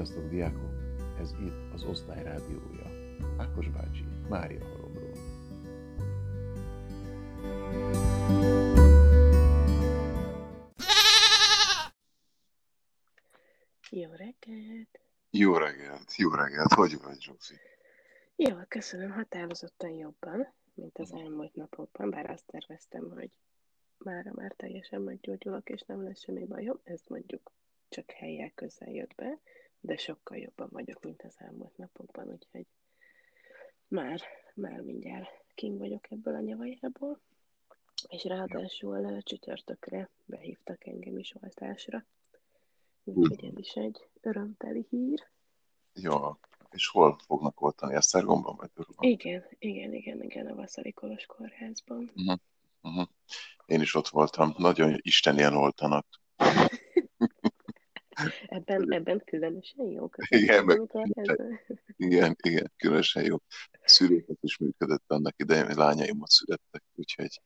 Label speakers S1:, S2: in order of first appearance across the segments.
S1: Sziasztok, diákok! Ez itt az Osztály Rádiója. Ákos bácsi, Mária Halomról.
S2: Jó reggelt!
S3: Jó reggelt, jó reggelt, hogy vagy, Zsófi?
S2: Jó, köszönöm, határozottan jobban, mint az elmúlt napokban, bár azt terveztem, hogy mára már teljesen meggyógyulok, és nem lesz semmi bajom, ez mondjuk csak helyek közel jött be, de sokkal jobban vagyok, mint az elmúlt napokban, úgyhogy már, már mindjárt kim vagyok ebből a nyavajából, és ráadásul csütörtökre behívtak engem is oltásra, úgyhogy ez is egy örömteli hír.
S3: Jó, és hol fognak oltani? Esztergomban vagy Durban?
S2: Igen, igen, igen, igen, a Vasszari Kolos kórházban.
S3: Uh-huh. Uh-huh. Én is ott voltam. Nagyon istenien oltanak.
S2: Ebben, ebben különösen jó.
S3: Igen, meg, igen, igen, különösen jó. Szüléket is működött annak idején, hogy lányaimat születtek, úgyhogy...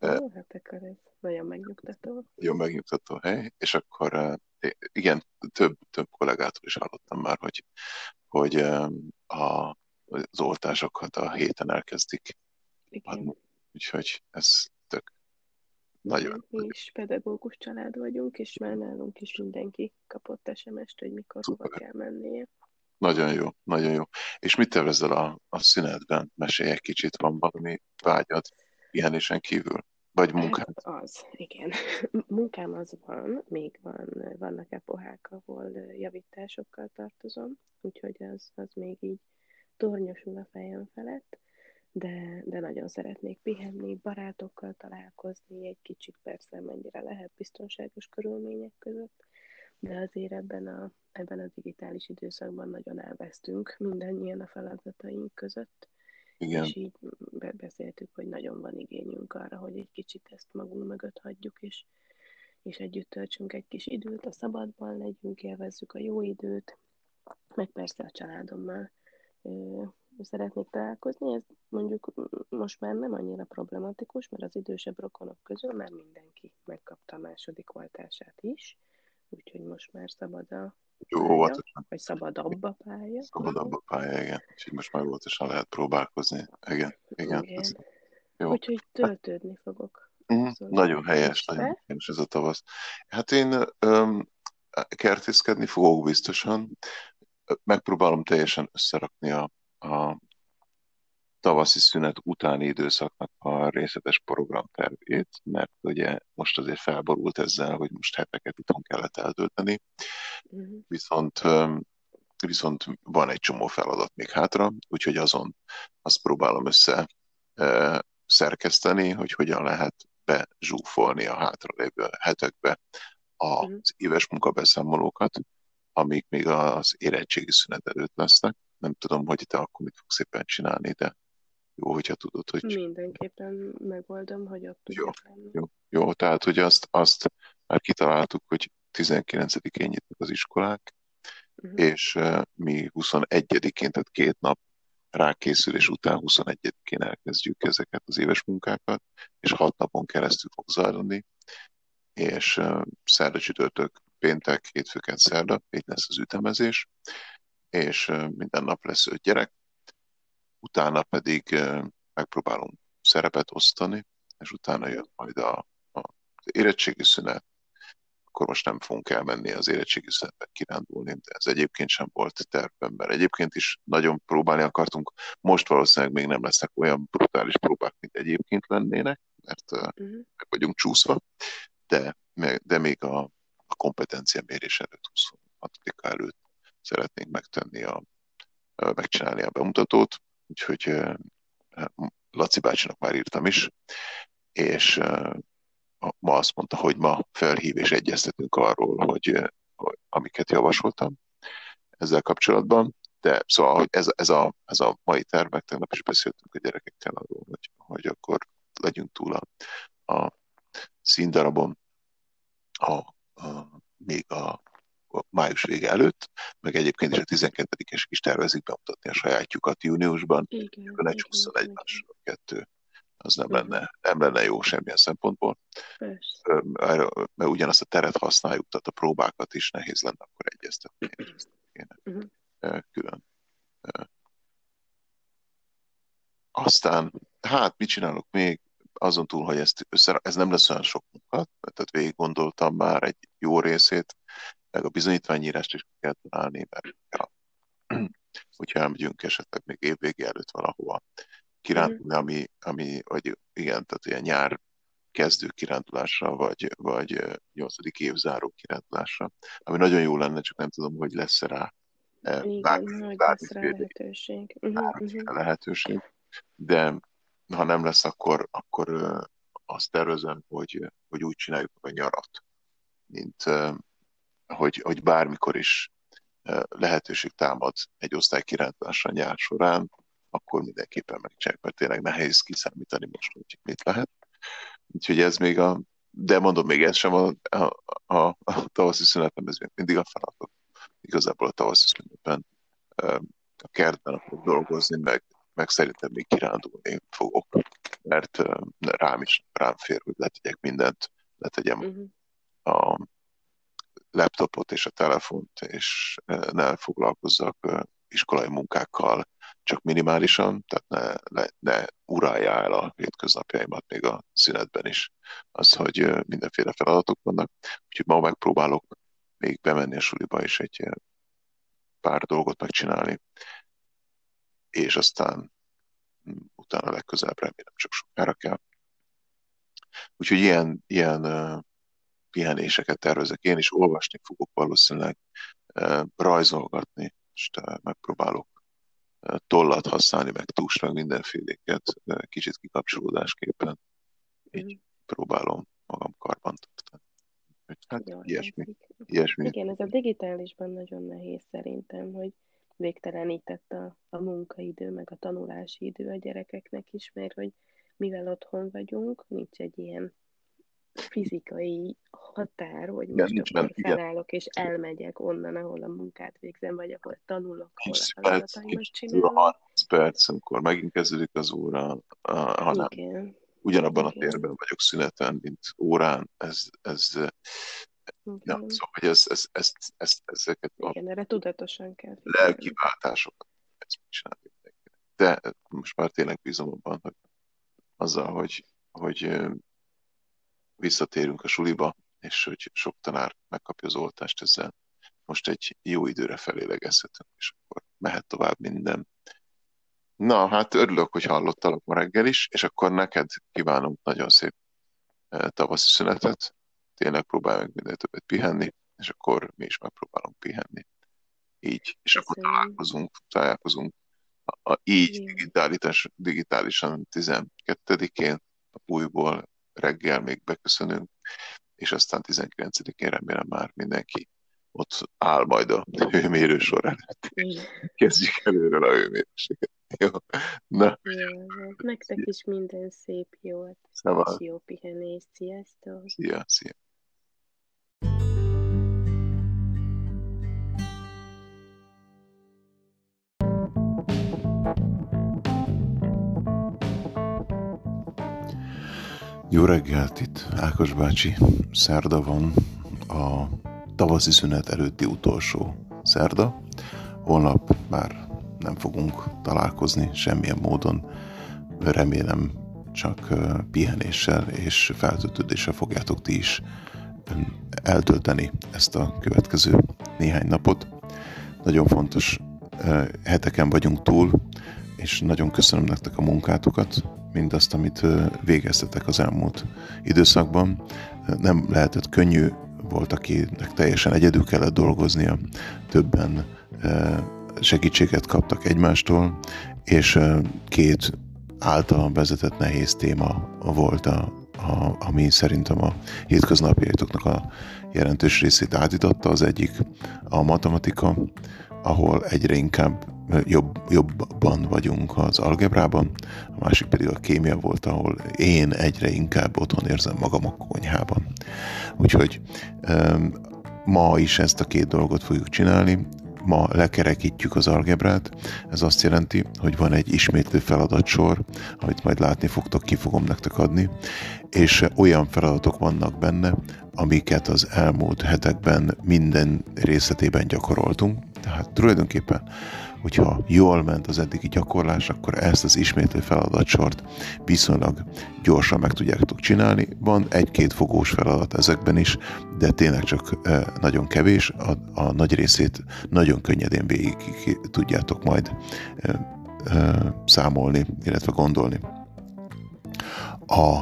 S2: Ó, hát akkor ez nagyon megnyugtató.
S3: Jó megnyugtató hely, és akkor igen, több, több kollégától is hallottam már, hogy, hogy a, az oltásokat a héten elkezdik
S2: igen. adni.
S3: Úgyhogy ez nagyon.
S2: Mi is pedagógus család vagyunk, és már nálunk is mindenki kapott SMS-t, hogy mikor hova kell mennie.
S3: Nagyon jó, nagyon jó. És mit tervezel a, a szünetben? Mesélj egy kicsit, van valami vágyad pihenésen kívül? Vagy munkám?
S2: Hát az, igen. Munkám az van, még van, vannak epohák, ahol javításokkal tartozom, úgyhogy az, az még így tornyosul a fejem felett de, de nagyon szeretnék pihenni, barátokkal találkozni, egy kicsit persze mennyire lehet biztonságos körülmények között, de azért ebben a, ebben a digitális időszakban nagyon elvesztünk mindannyian a feladataink között. Igen. És így beszéltük, hogy nagyon van igényünk arra, hogy egy kicsit ezt magunk mögött hagyjuk, és, és együtt töltsünk egy kis időt, a szabadban legyünk, élvezzük a jó időt, meg persze a családommal szeretnék találkozni, ez mondjuk most már nem annyira problematikus, mert az idősebb rokonok közül már mindenki megkapta a második oltását is, úgyhogy most már szabad a
S3: jó, óvatosan.
S2: Vagy szabadabb a pálya.
S3: Szabadabb a pálya, igen. Úgyhogy most már óvatosan lehet próbálkozni. Igen, igen. igen. Ez,
S2: jó. Úgyhogy töltődni fogok.
S3: Mm, nagyon helyes, nagyon helyes ez a tavasz. Hát én um, kertészkedni fogok biztosan. Megpróbálom teljesen összerakni a tavaszi szünet utáni időszaknak a részletes programtervét, mert ugye most azért felborult ezzel, hogy most heteket itthon kellett eltölteni, uh-huh. viszont viszont van egy csomó feladat még hátra, úgyhogy azon azt próbálom össze e, szerkeszteni, hogy hogyan lehet bezsúfolni a hátralévő hetekbe az uh-huh. éves munkabeszámolókat, amik még az érettségi szünet előtt lesznek, nem tudom, hogy te akkor mit fogsz szépen csinálni, de jó, hogyha tudod, hogy...
S2: Mindenképpen megoldom, hogy ott
S3: jó, jó, jó, tehát hogy azt, azt már kitaláltuk, hogy 19-én nyitnak az iskolák, uh-huh. és uh, mi 21-én, tehát két nap rákészülés után 21-én elkezdjük ezeket az éves munkákat, és hat napon keresztül fog zajlani, és uh, szerda, csütörtök, péntek, hétfőket, szerda, így lesz az ütemezés, és minden nap lesz öt gyerek, utána pedig megpróbálunk szerepet osztani, és utána jön majd a, a, az érettségi szünet, akkor most nem fogunk elmenni az érettségi szünetbe kirándulni, de ez egyébként sem volt tervben, mert egyébként is nagyon próbálni akartunk, most valószínűleg még nem lesznek olyan brutális próbák, mint egyébként lennének, mert uh-huh. meg vagyunk csúszva, de, de még a, a kompetencia mérés előtt, 26 előtt szeretnénk megtenni a, megcsinálni a bemutatót, úgyhogy Laci bácsinak már írtam is, és ma azt mondta, hogy ma felhív és egyeztetünk arról, hogy, amiket javasoltam ezzel kapcsolatban, de szóval hogy ez, ez, a, ez a mai tervek, tegnap is beszéltünk a gyerekekkel arról, hogy, hogy akkor legyünk túl a, a színdarabon, a, a, még a május vége előtt, meg egyébként is a 12-es is tervezik bemutatni a sajátjukat júniusban,
S2: igen,
S3: ne csúszson egymásra kettő. Az nem lenne, nem lenne jó semmilyen szempontból. Persze. Mert ugyanazt a teret használjuk, tehát a próbákat is nehéz lenne akkor egyeztetni. kéne uh-huh. külön. Aztán, hát mit csinálok még? Azon túl, hogy ezt össze, ez nem lesz olyan sok munka, tehát végig gondoltam már egy jó részét, meg a bizonyítványírást is kell találni, mert ja, hogyha elmegyünk esetleg még évvége előtt valahova kirándulni, ami, ami, vagy igen, tehát ilyen nyár kezdő kirándulásra, vagy, vagy nyolcadik évzáró kirándulásra, ami nagyon jó lenne, csak nem tudom, hogy lesz-e rá
S2: igen, bármi, hogy lesz rá lehetőség.
S3: Uh-huh, lehetőség. De ha nem lesz, akkor, akkor azt tervezem, hogy, hogy úgy csináljuk a nyarat, mint hogy, hogy bármikor is lehetőség támad egy osztály kirándulásra nyár során, akkor mindenképpen megcsináljuk, mert tényleg nehéz kiszámítani most, hogy mit lehet. Úgyhogy ez még a, de mondom, még ez sem a, a, a, a tavaszi szünetem, ez még mindig a feladat. Igazából a tavaszi szünetben a kertben akarok dolgozni, meg, meg szerintem még kirándulni fogok, mert rám is rám fér, hogy letegyek mindent, letegyem uh-huh. a laptopot és a telefont, és ne foglalkozzak iskolai munkákkal, csak minimálisan, tehát ne, ne, ne urálja el a hétköznapjaimat még a szünetben is, az, hogy mindenféle feladatok vannak. Úgyhogy ma megpróbálok még bemenni a suliba és egy pár dolgot megcsinálni, és aztán hm, utána legközelebb remélem csak sokára kell. Úgyhogy ilyen, ilyen pihenéseket tervezek. Én is olvasni fogok valószínűleg, rajzolgatni, és megpróbálok tollat használni, meg tus, meg mindenféléket, kicsit kikapcsolódásképpen. Így mm. próbálom magam karban tartani. Hát, Jó, ilyesmi, ilyesmi.
S2: Igen, ez a digitálisban nagyon nehéz szerintem, hogy végtelenített a, a munkaidő, meg a tanulási idő a gyerekeknek is, mert hogy mivel otthon vagyunk, nincs egy ilyen fizikai határ, hogy most igen, akkor benne, felállok, igen. és elmegyek onnan, ahol a munkát végzem, vagy ahol tanulok, ahol a feladataimat csinálom.
S3: 30 perc, amikor megint kezdődik az óra, hanem igen. ugyanabban igen. a térben vagyok szüneten, mint órán, ez, ez Ja, szóval, hogy ez, ez, ez, ez, ezeket
S2: a Igen, erre tudatosan kell
S3: lelki váltásokat ezt csinálni De most már tényleg bízom abban, hogy azzal, hogy, hogy visszatérünk a suliba, és hogy sok tanár megkapja az oltást, ezzel. Most egy jó időre felélegezhetünk, és akkor mehet tovább minden. Na, hát örülök, hogy hallottalak ma reggel is, és akkor neked kívánunk nagyon szép eh, tavaszi szünetet, tényleg próbáljunk minél többet pihenni, és akkor mi is megpróbálunk pihenni. Így, és akkor találkozunk, találkozunk a, a, így digitális, digitálisan 12-én a újból reggel még beköszönünk, és aztán 19-én remélem már mindenki ott áll majd a hőmérő során. Kezdjük előről a hőmérőséget. Jó. Na.
S2: Jó, nektek is minden szép jót. Szóval. És jó pihenést. Sziasztok.
S3: Szia, szia. Jó reggelt, itt Ákos bácsi. Szerda van, a tavaszi szünet előtti utolsó szerda. Holnap már nem fogunk találkozni semmilyen módon. Remélem csak pihenéssel és feltöltődéssel fogjátok ti is eltölteni ezt a következő néhány napot. Nagyon fontos heteken vagyunk túl, és nagyon köszönöm nektek a munkátokat, mindazt, amit végeztetek az elmúlt időszakban. Nem lehetett könnyű, volt, akinek teljesen egyedül kellett dolgoznia, többen segítséget kaptak egymástól, és két által vezetett nehéz téma volt, a, a, ami szerintem a hétköznapjaitoknak a jelentős részét átitatta. Az egyik a matematika, ahol egyre inkább jobb, jobban vagyunk az algebrában, a másik pedig a kémia volt, ahol én egyre inkább otthon érzem magam a konyhában. Úgyhogy ma is ezt a két dolgot fogjuk csinálni, ma lekerekítjük az algebrát, ez azt jelenti, hogy van egy ismétlő feladatsor, amit majd látni fogtok, ki fogom nektek adni, és olyan feladatok vannak benne, amiket az elmúlt hetekben minden részletében gyakoroltunk, Tehát tulajdonképpen, hogyha jól ment az eddigi gyakorlás, akkor ezt az ismétlő feladatsort viszonylag gyorsan meg tudjátok csinálni. Van egy-két fogós feladat ezekben is, de tényleg csak nagyon kevés. A, a nagy részét nagyon könnyedén végig tudjátok majd számolni, illetve gondolni. A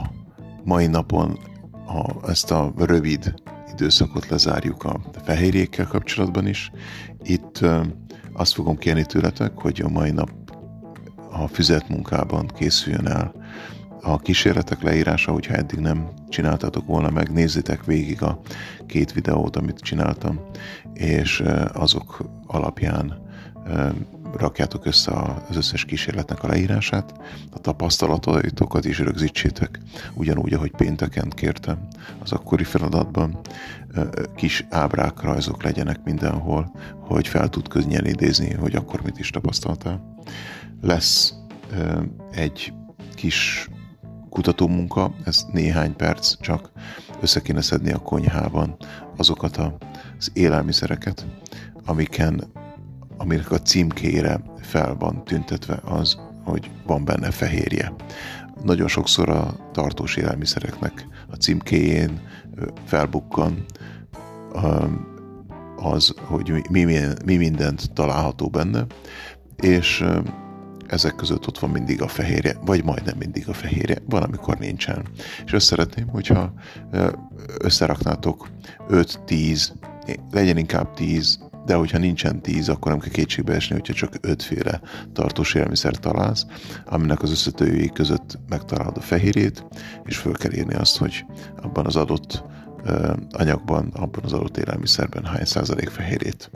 S3: mai napon a, ezt a rövid időszakot lezárjuk a fehérjékkel kapcsolatban is. Itt azt fogom kérni tőletek, hogy a mai nap a füzet munkában készüljön el. A kísérletek leírása, hogyha eddig nem csináltatok volna meg, nézzétek végig a két videót, amit csináltam, és azok alapján rakjátok össze az összes kísérletnek a leírását, a tapasztalataitokat is rögzítsétek, ugyanúgy, ahogy pénteken kértem az akkori feladatban. Kis ábrák, rajzok legyenek mindenhol, hogy fel tud könnyen idézni, hogy akkor mit is tapasztaltál. Lesz egy kis kutatómunka, ez néhány perc csak, össze kéne szedni a konyhában azokat az élelmiszereket, amiken aminek a címkére fel van tüntetve az, hogy van benne fehérje. Nagyon sokszor a tartós élelmiszereknek a címkéjén felbukkan az, hogy mi, mi mindent található benne, és ezek között ott van mindig a fehérje, vagy majdnem mindig a fehérje, van, amikor nincsen. És azt szeretném, hogyha összeraknátok 5-10, legyen inkább 10 de hogyha nincsen tíz, akkor nem kell kétségbe esni, hogyha csak ötféle tartós élelmiszer találsz, aminek az összetőjéi között megtalálod a fehérjét, és föl kell írni azt, hogy abban az adott anyagban, abban az adott élelmiszerben hány százalék fehérjét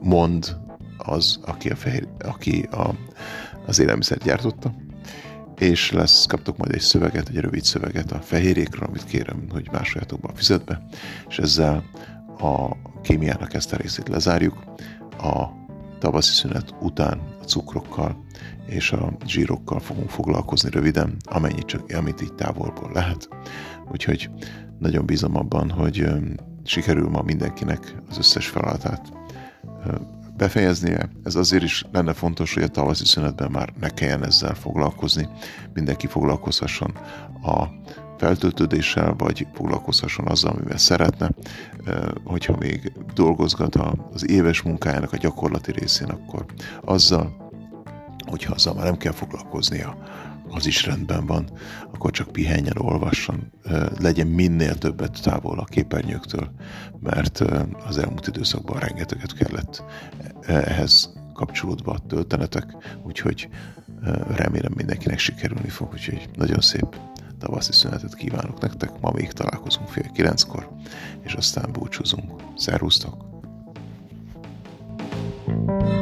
S3: mond az, aki, a fehér, aki a, az élelmiszert gyártotta, és lesz, kaptok majd egy szöveget, egy rövid szöveget a fehérjékről, amit kérem, hogy másoljátok be a fizetbe, és ezzel a kémiának ezt a részét lezárjuk. A tavaszi szünet után a cukrokkal és a zsírokkal fogunk foglalkozni röviden, amennyit csak, amit így távolból lehet. Úgyhogy nagyon bízom abban, hogy sikerül ma mindenkinek az összes feladatát befejeznie. Ez azért is lenne fontos, hogy a tavaszi szünetben már ne kelljen ezzel foglalkozni. Mindenki foglalkozhasson a feltöltődéssel, vagy foglalkozhasson azzal, amivel szeretne. Hogyha még dolgozgat az éves munkájának a gyakorlati részén, akkor azzal, hogyha azzal már nem kell foglalkoznia, az is rendben van, akkor csak pihenjen, olvasson, legyen minél többet távol a képernyőktől, mert az elmúlt időszakban rengeteget kellett ehhez kapcsolódva töltenetek, úgyhogy remélem mindenkinek sikerülni fog, úgyhogy nagyon szép tavaszi szünetet kívánok nektek, ma még találkozunk fél kilenckor, és aztán búcsúzunk. Szervusztok! thank you